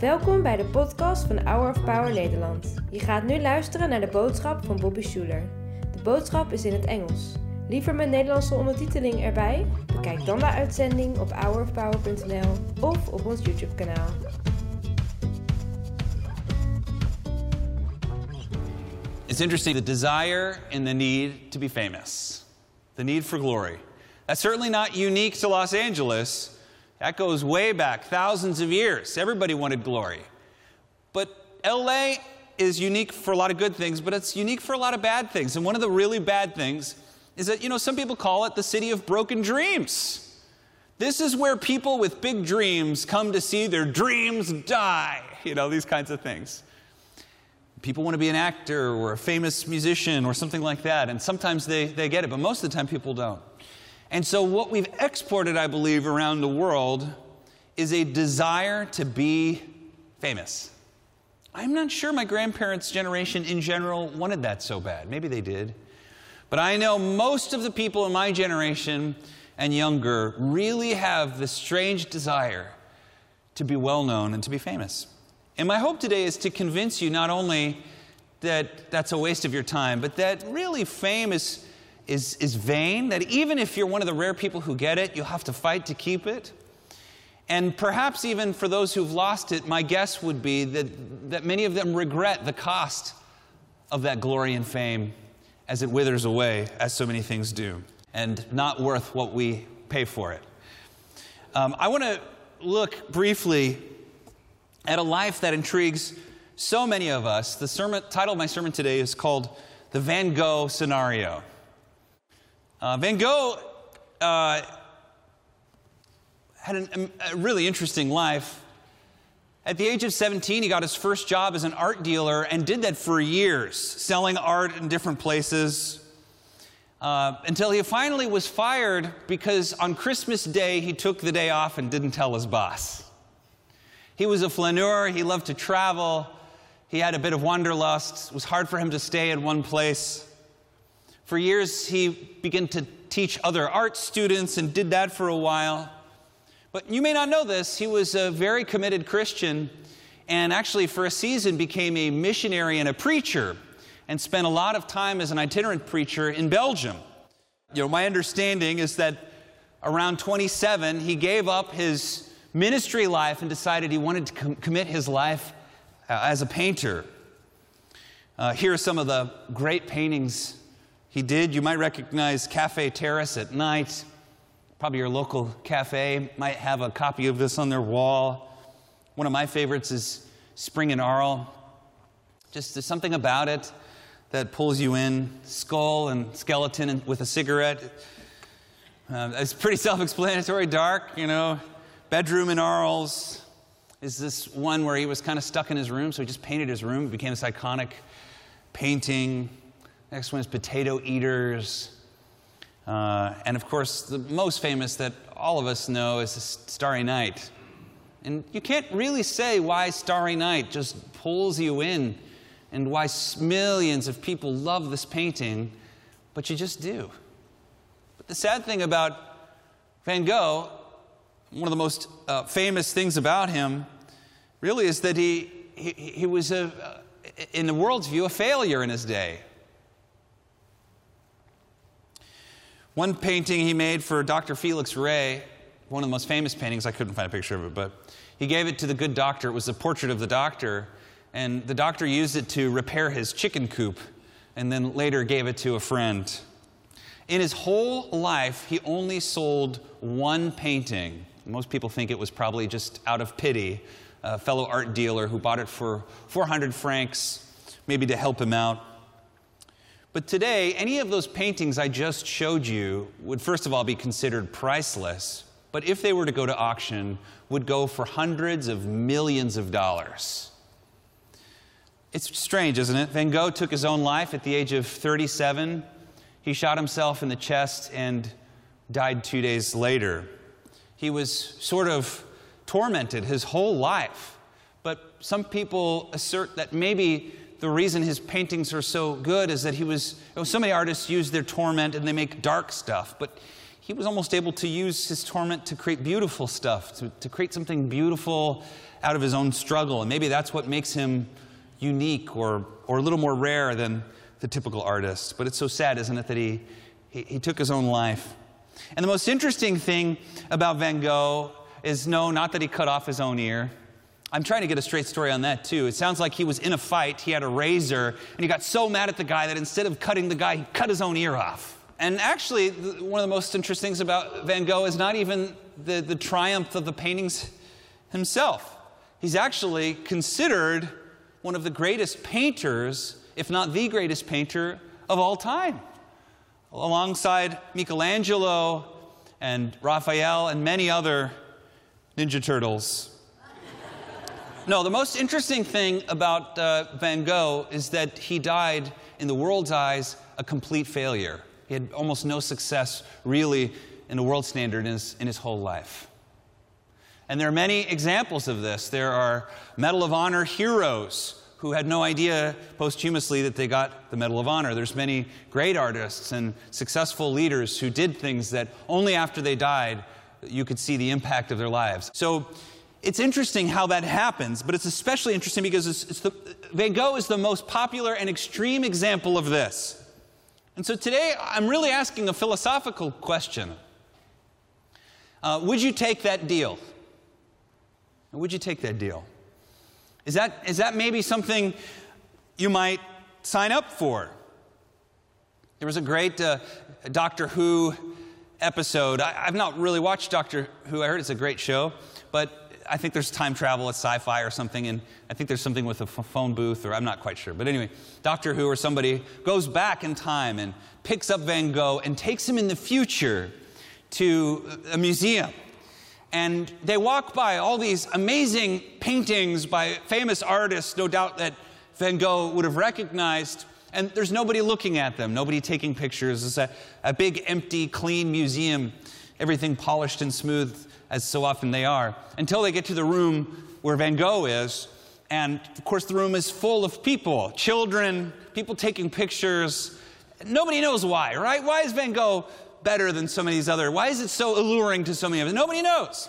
Welkom bij de podcast van Hour of Power Nederland. Je gaat nu luisteren naar de boodschap van Bobby Schuler. De boodschap is in het Engels. Liever met Nederlandse ondertiteling erbij? Bekijk dan de uitzending op hourofpower.nl of op ons YouTube kanaal. It's interesting the desire and the need to be famous, the need for glory. That's certainly not unique to Los Angeles. That goes way back, thousands of years. Everybody wanted glory. But LA is unique for a lot of good things, but it's unique for a lot of bad things. And one of the really bad things is that, you know, some people call it the city of broken dreams. This is where people with big dreams come to see their dreams die, you know, these kinds of things. People want to be an actor or a famous musician or something like that, and sometimes they, they get it, but most of the time people don't. And so, what we've exported, I believe, around the world is a desire to be famous. I'm not sure my grandparents' generation in general wanted that so bad. Maybe they did. But I know most of the people in my generation and younger really have this strange desire to be well known and to be famous. And my hope today is to convince you not only that that's a waste of your time, but that really fame is is, is vain, that even if you're one of the rare people who get it, you'll have to fight to keep it. And perhaps even for those who've lost it, my guess would be that, that many of them regret the cost of that glory and fame as it withers away, as so many things do, and not worth what we pay for it. Um, I want to look briefly at a life that intrigues so many of us. The sermon, title of my sermon today is called The Van Gogh Scenario. Uh, Van Gogh uh, had an, a really interesting life. At the age of 17, he got his first job as an art dealer and did that for years, selling art in different places. Uh, until he finally was fired because on Christmas Day he took the day off and didn't tell his boss. He was a flaneur, he loved to travel, he had a bit of wanderlust, it was hard for him to stay in one place. For years, he began to teach other art students and did that for a while. But you may not know this, he was a very committed Christian and actually, for a season, became a missionary and a preacher and spent a lot of time as an itinerant preacher in Belgium. You know, my understanding is that around 27, he gave up his ministry life and decided he wanted to com- commit his life uh, as a painter. Uh, here are some of the great paintings he did. You might recognize Cafe Terrace at night. Probably your local cafe might have a copy of this on their wall. One of my favorites is Spring and Arles. Just there's something about it that pulls you in. Skull and skeleton with a cigarette. Uh, it's pretty self explanatory. Dark, you know. Bedroom in Arles is this one where he was kind of stuck in his room, so he just painted his room. It became this iconic painting. Next one is Potato Eaters. Uh, and of course, the most famous that all of us know is Starry Night. And you can't really say why Starry Night just pulls you in and why millions of people love this painting, but you just do. But the sad thing about Van Gogh, one of the most uh, famous things about him, really is that he, he, he was, a, in the world's view, a failure in his day. One painting he made for Dr. Felix Rey, one of the most famous paintings, I couldn't find a picture of it, but he gave it to the good doctor. It was a portrait of the doctor, and the doctor used it to repair his chicken coop and then later gave it to a friend. In his whole life, he only sold one painting. Most people think it was probably just out of pity, a fellow art dealer who bought it for 400 francs, maybe to help him out. But today, any of those paintings I just showed you would first of all be considered priceless, but if they were to go to auction, would go for hundreds of millions of dollars. It's strange, isn't it? Van Gogh took his own life at the age of 37. He shot himself in the chest and died two days later. He was sort of tormented his whole life. But some people assert that maybe the reason his paintings are so good is that he was, so many artists use their torment and they make dark stuff, but he was almost able to use his torment to create beautiful stuff, to, to create something beautiful out of his own struggle. And maybe that's what makes him unique or, or a little more rare than the typical artist. But it's so sad, isn't it, that he, he, he took his own life. And the most interesting thing about Van Gogh is no, not that he cut off his own ear. I'm trying to get a straight story on that too. It sounds like he was in a fight, he had a razor, and he got so mad at the guy that instead of cutting the guy, he cut his own ear off. And actually, one of the most interesting things about Van Gogh is not even the, the triumph of the paintings himself. He's actually considered one of the greatest painters, if not the greatest painter of all time. Alongside Michelangelo and Raphael and many other Ninja Turtles. No, the most interesting thing about uh, Van Gogh is that he died, in the world's eyes, a complete failure. He had almost no success, really, in a world standard in his, in his whole life. And there are many examples of this. There are Medal of Honor heroes who had no idea posthumously that they got the Medal of Honor. There's many great artists and successful leaders who did things that only after they died you could see the impact of their lives. So it's interesting how that happens, but it's especially interesting because it's, it's the, Van Gogh is the most popular and extreme example of this. And so today I'm really asking a philosophical question. Uh, would you take that deal? Would you take that deal? Is that, is that maybe something you might sign up for? There was a great uh, Doctor Who episode. I, have not really watched Doctor Who. I heard it's a great show, but I think there's time travel, it's sci fi or something, and I think there's something with a phone booth, or I'm not quite sure. But anyway, Doctor Who or somebody goes back in time and picks up Van Gogh and takes him in the future to a museum. And they walk by all these amazing paintings by famous artists, no doubt that Van Gogh would have recognized and there's nobody looking at them, nobody taking pictures. It's a, a big, empty, clean museum, everything polished and smooth, as so often they are, until they get to the room where Van Gogh is. And of course, the room is full of people children, people taking pictures. Nobody knows why, right? Why is Van Gogh better than some of these other? Why is it so alluring to so many of us? Nobody knows.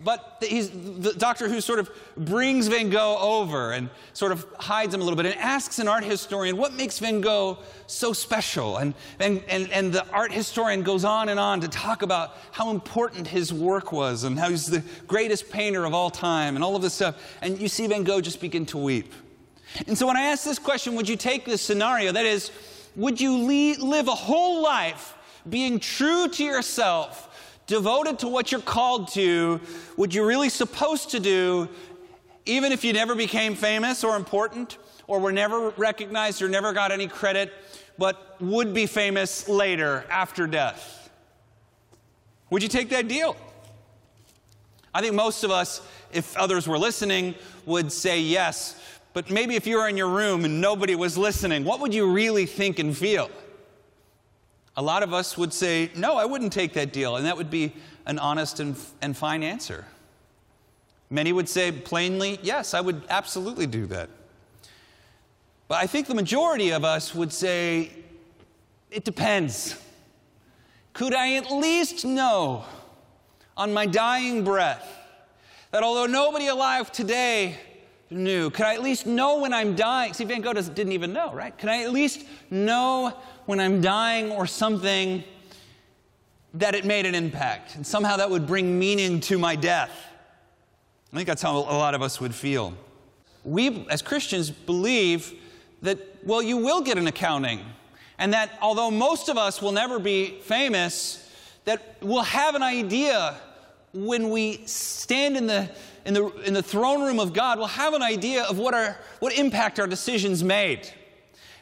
But he's, the Doctor Who sort of brings Van Gogh over and sort of hides him a little bit and asks an art historian, what makes Van Gogh so special? And, and, and, and the art historian goes on and on to talk about how important his work was and how he's the greatest painter of all time and all of this stuff. And you see Van Gogh just begin to weep. And so when I ask this question, would you take this scenario? That is, would you live a whole life being true to yourself? Devoted to what you're called to, what you're really supposed to do, even if you never became famous or important, or were never recognized or never got any credit, but would be famous later after death? Would you take that deal? I think most of us, if others were listening, would say yes. But maybe if you were in your room and nobody was listening, what would you really think and feel? A lot of us would say, no, I wouldn't take that deal, and that would be an honest and, and fine answer. Many would say plainly, yes, I would absolutely do that. But I think the majority of us would say, it depends. Could I at least know on my dying breath that although nobody alive today knew, could I at least know when I'm dying? See, Van Gogh didn't even know, right? Can I at least know when I'm dying or something that it made an impact. And somehow that would bring meaning to my death. I think that's how a lot of us would feel. We, as Christians, believe that, well, you will get an accounting. And that although most of us will never be famous, that we'll have an idea when we stand in the, in the, in the throne room of God, we'll have an idea of what, our, what impact our decisions made.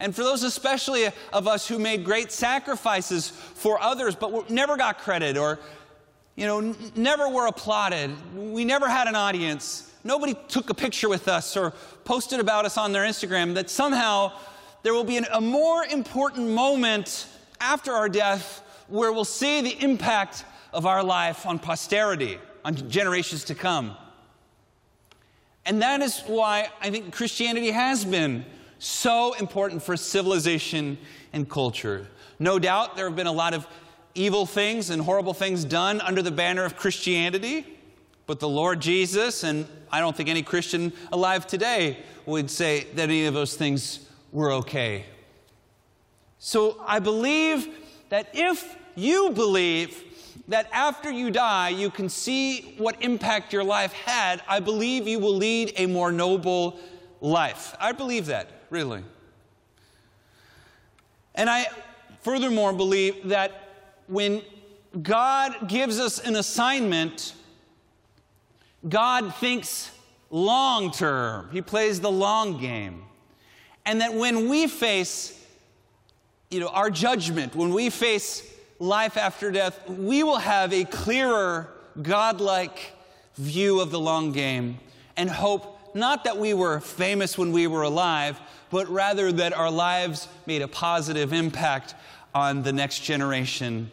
And for those, especially of us who made great sacrifices for others, but never got credit or, you know, never were applauded, we never had an audience, nobody took a picture with us or posted about us on their Instagram, that somehow there will be an, a more important moment after our death where we'll see the impact of our life on posterity, on generations to come. And that is why I think Christianity has been so important for civilization and culture. No doubt there have been a lot of evil things and horrible things done under the banner of Christianity. But the Lord Jesus, and I don't think any Christian alive today would say that any of those things were okay. So I believe that if you believe that after you die, you can see what impact your life had, I believe you will lead a more noble life. I believe that, really. And I furthermore believe that when God gives us an assignment, God thinks long term. He plays the long game. And that when we face you know, our judgment, when we face life after death, we will have a clearer, godlike view of the long game and hope not that we were famous when we were alive, but rather that our lives made a positive impact on the next generation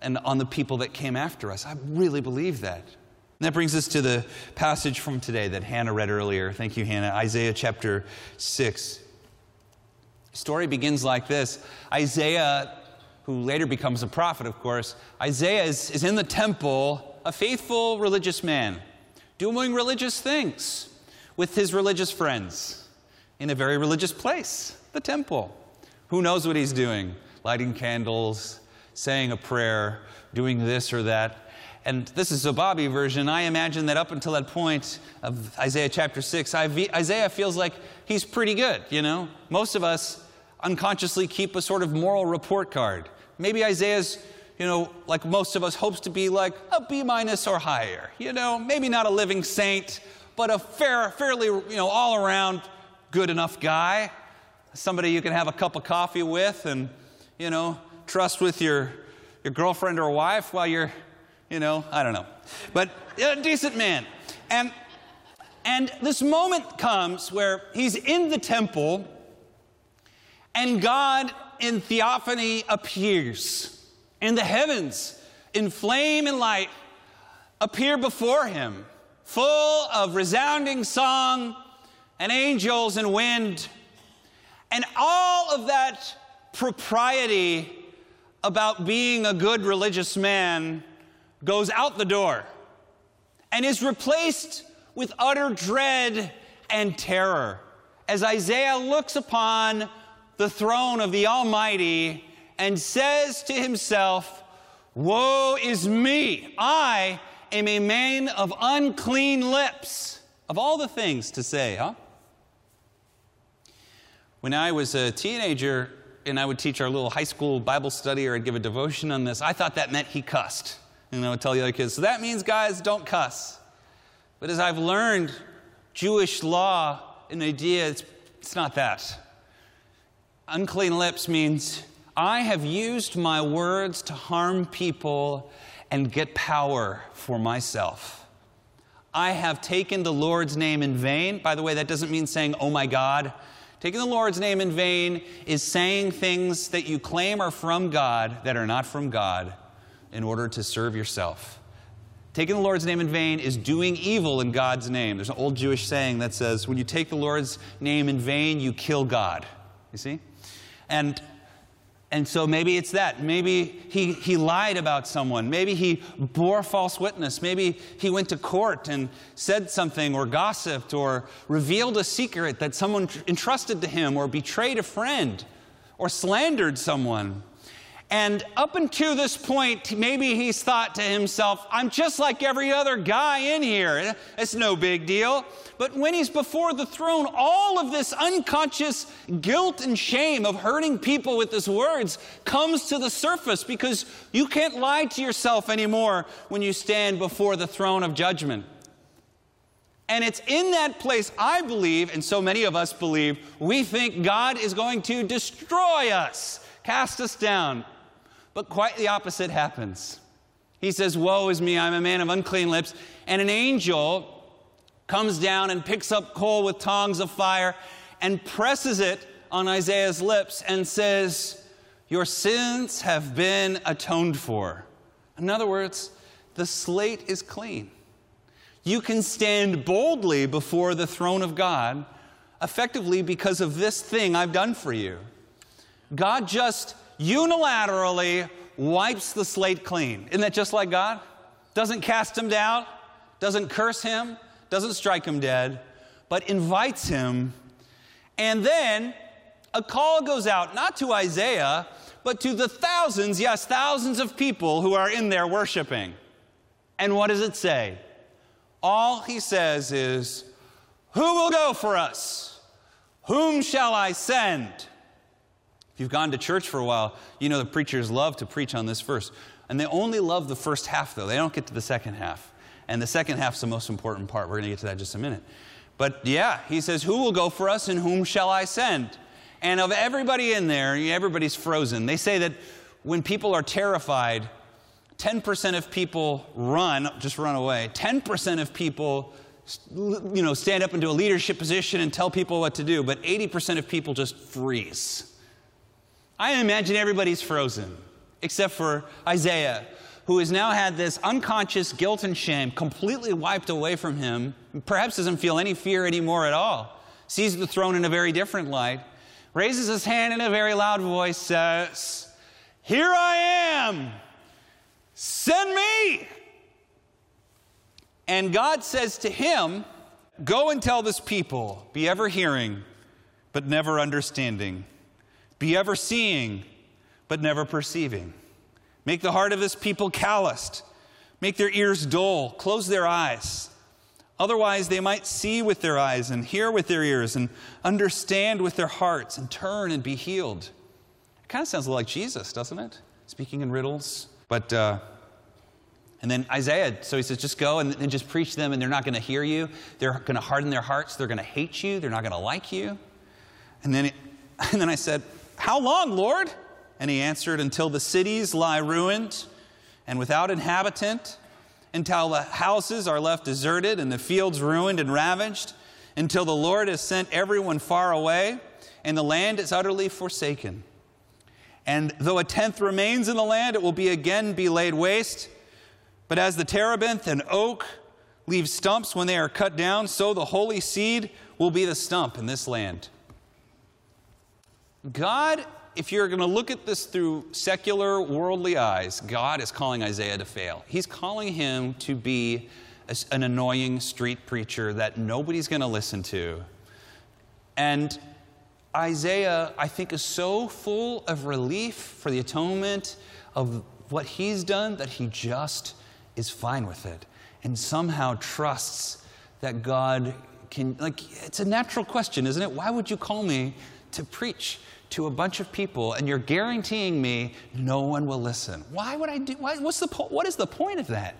and on the people that came after us. I really believe that. And that brings us to the passage from today that Hannah read earlier. Thank you, Hannah. Isaiah chapter 6. The story begins like this Isaiah, who later becomes a prophet, of course, Isaiah is, is in the temple, a faithful religious man, doing religious things with his religious friends in a very religious place, the temple. Who knows what he's doing? Lighting candles, saying a prayer, doing this or that. And this is a Bobby version. I imagine that up until that point of Isaiah chapter 6, Isaiah feels like he's pretty good, you know? Most of us unconsciously keep a sort of moral report card. Maybe Isaiah's, you know, like most of us, hopes to be like a B minus or higher, you know? Maybe not a living saint, but a fair, fairly, you know, all around good enough guy. Somebody you can have a cup of coffee with and, you know, trust with your, your girlfriend or wife while you're, you know, I don't know. But a decent man. And, and this moment comes where he's in the temple and God in theophany appears. And the heavens in flame and light appear before him, full of resounding song and angels and wind. And all of that propriety about being a good religious man goes out the door and is replaced with utter dread and terror as Isaiah looks upon the throne of the Almighty and says to himself, Woe is me! I am a man of unclean lips. Of all the things to say, huh? When I was a teenager, and I would teach our little high school Bible study or I'd give a devotion on this, I thought that meant he cussed. And I would tell the other kids, so that means guys don't cuss. But as I've learned Jewish law and idea, it's, it's not that. Unclean lips means I have used my words to harm people and get power for myself. I have taken the Lord's name in vain. By the way, that doesn't mean saying, oh my God. Taking the Lord's name in vain is saying things that you claim are from God that are not from God in order to serve yourself. Taking the Lord's name in vain is doing evil in God's name. There's an old Jewish saying that says, when you take the Lord's name in vain, you kill God. You see? And and so maybe it's that. Maybe he, he lied about someone. Maybe he bore false witness. Maybe he went to court and said something or gossiped or revealed a secret that someone entrusted to him or betrayed a friend or slandered someone. And up until this point, maybe he's thought to himself, I'm just like every other guy in here. It's no big deal. But when he's before the throne, all of this unconscious guilt and shame of hurting people with his words comes to the surface because you can't lie to yourself anymore when you stand before the throne of judgment. And it's in that place, I believe, and so many of us believe, we think God is going to destroy us, cast us down. But quite the opposite happens. He says, Woe is me, I'm a man of unclean lips. And an angel comes down and picks up coal with tongs of fire and presses it on Isaiah's lips and says, Your sins have been atoned for. In other words, the slate is clean. You can stand boldly before the throne of God effectively because of this thing I've done for you. God just unilaterally wipes the slate clean. Isn't that just like God? Doesn't cast him down, doesn't curse him, doesn't strike him dead, but invites him. And then a call goes out, not to Isaiah, but to the thousands, yes, thousands of people who are in there worshiping. And what does it say? All he says is, Who will go for us? Whom shall I send? If you've gone to church for a while, you know the preachers love to preach on this verse. And they only love the first half, though. They don't get to the second half. And the second half's the most important part. We're going to get to that just a minute. But yeah, he says, Who will go for us and whom shall I send? And of everybody in there, everybody's frozen. They say that when people are terrified, 10% of people run, just run away. 10% of people you know, stand up into a leadership position and tell people what to do, but 80% of people just freeze. I imagine everybody's frozen, except for Isaiah, who has now had this unconscious guilt and shame completely wiped away from him, perhaps doesn't feel any fear anymore at all, sees the throne in a very different light, raises his hand in a very loud voice, says, Here I am, send me. And God says to him, Go and tell this people, be ever hearing, but never understanding, be ever seeing, but never perceiving. Make the heart of this people calloused, make their ears dull, close their eyes Otherwise, they might see with their eyes and hear with their ears and understand with their hearts and turn and be healed. It kind of sounds like Jesus, doesn't it? Speaking in riddles. But, uh, and then Isaiah, so he says, just go and, and just preach them, and they're not going to hear you. They're going to harden their hearts. They're going to hate you. They're not going to like you. And then, it, and then I said, How long, Lord? And he answered, Until the cities lie ruined and without inhabitant until the houses are left deserted and the fields ruined and ravaged, until the Lord has sent everyone far away and the land is utterly forsaken. And though a tenth remains in the land, it will be again be laid waste. But as the terebinth and oak leave stumps when they are cut down, so the holy seed will be the stump in this land. God if you're going to look at this through secular, worldly eyes, God is calling Isaiah to fail. He's calling him to be an annoying street preacher that nobody's going to listen to. And Isaiah, I think, is so full of relief for the atonement of what he's done that he just is fine with it and somehow trusts that God can, like, it's a natural question, isn't it? Why would you call me to preach? to a bunch of people and you're guaranteeing me no one will listen. Why would I do why, what's the po- what is the point of that?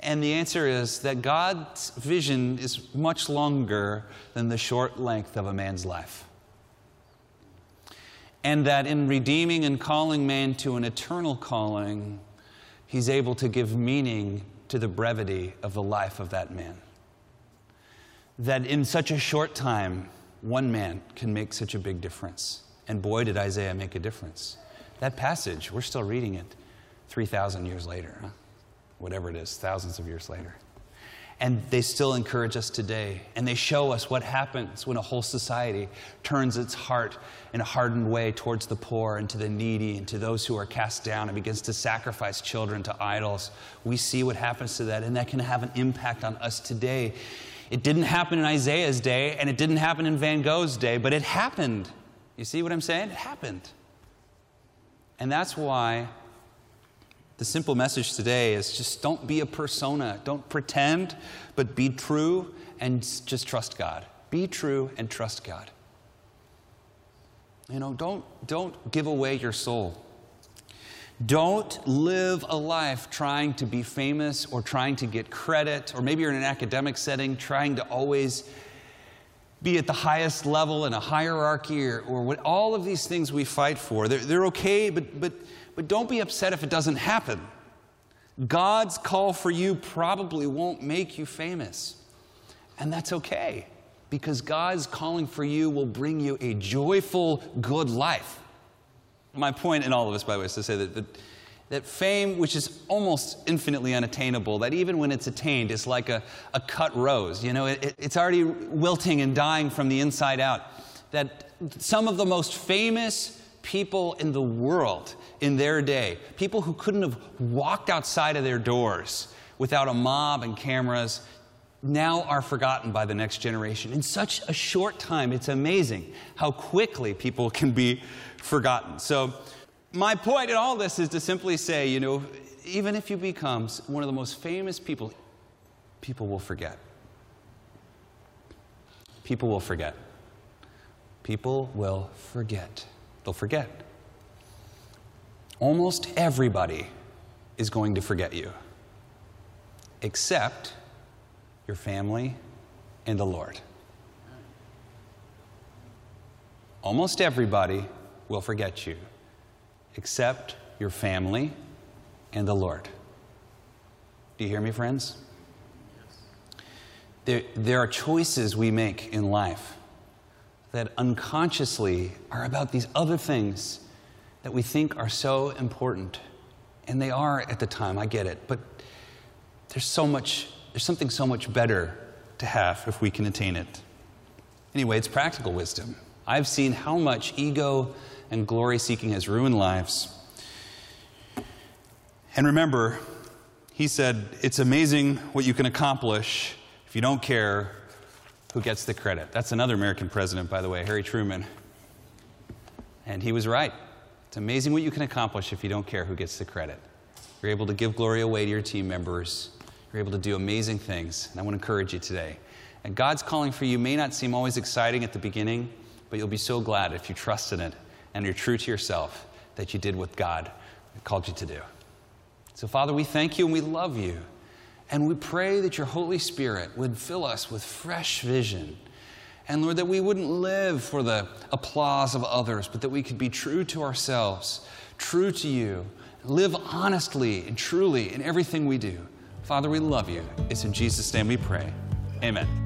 And the answer is that God's vision is much longer than the short length of a man's life. And that in redeeming and calling man to an eternal calling, he's able to give meaning to the brevity of the life of that man. That in such a short time, one man can make such a big difference. And boy, did Isaiah make a difference. That passage, we're still reading it 3,000 years later, huh? whatever it is, thousands of years later. And they still encourage us today. And they show us what happens when a whole society turns its heart in a hardened way towards the poor and to the needy and to those who are cast down and begins to sacrifice children to idols. We see what happens to that, and that can have an impact on us today. It didn't happen in Isaiah's day, and it didn't happen in Van Gogh's day, but it happened. You see what I'm saying? It happened. And that's why the simple message today is just don't be a persona. Don't pretend, but be true and just trust God. Be true and trust God. You know, don't, don't give away your soul. Don't live a life trying to be famous or trying to get credit, or maybe you're in an academic setting trying to always be at the highest level in a hierarchy or, or what, all of these things we fight for. They're, they're okay, but, but, but don't be upset if it doesn't happen. God's call for you probably won't make you famous. And that's okay, because God's calling for you will bring you a joyful, good life. My point in all of this, by the way, is to say that, that, that fame, which is almost infinitely unattainable, that even when it's attained, is like a, a cut rose. You know, it, it's already wilting and dying from the inside out. That some of the most famous people in the world in their day, people who couldn't have walked outside of their doors without a mob and cameras, now are forgotten by the next generation. In such a short time, it's amazing how quickly people can be forgotten. So, my point in all this is to simply say, you know, even if you become one of the most famous people, people will forget. People will forget. People will forget. They'll forget. Almost everybody is going to forget you, except your family and the Lord. Almost everybody will forget you, except your family and the Lord. Do you hear me, friends? There, there are choices we make in life that unconsciously are about these other things that we think are so important. And they are at the time, I get it. But there's so much, there's something so much better to have if we can attain it. Anyway, it's practical wisdom. I've seen how much ego and glory seeking has ruined lives. And remember, he said, It's amazing what you can accomplish if you don't care who gets the credit. That's another American president, by the way, Harry Truman. And he was right. It's amazing what you can accomplish if you don't care who gets the credit. You're able to give glory away to your team members. You're able to do amazing things. And I want to encourage you today. And God's calling for you may not seem always exciting at the beginning, but you'll be so glad if you trust in it and you're true to yourself that you did what God called you to do. So, Father, we thank you and we love you. And we pray that your Holy Spirit would fill us with fresh vision. And Lord, that we wouldn't live for the applause of others, but that we could be true to ourselves, true to you, live honestly and truly in everything we do. Father, we love you. It's in Jesus' name we pray. Amen.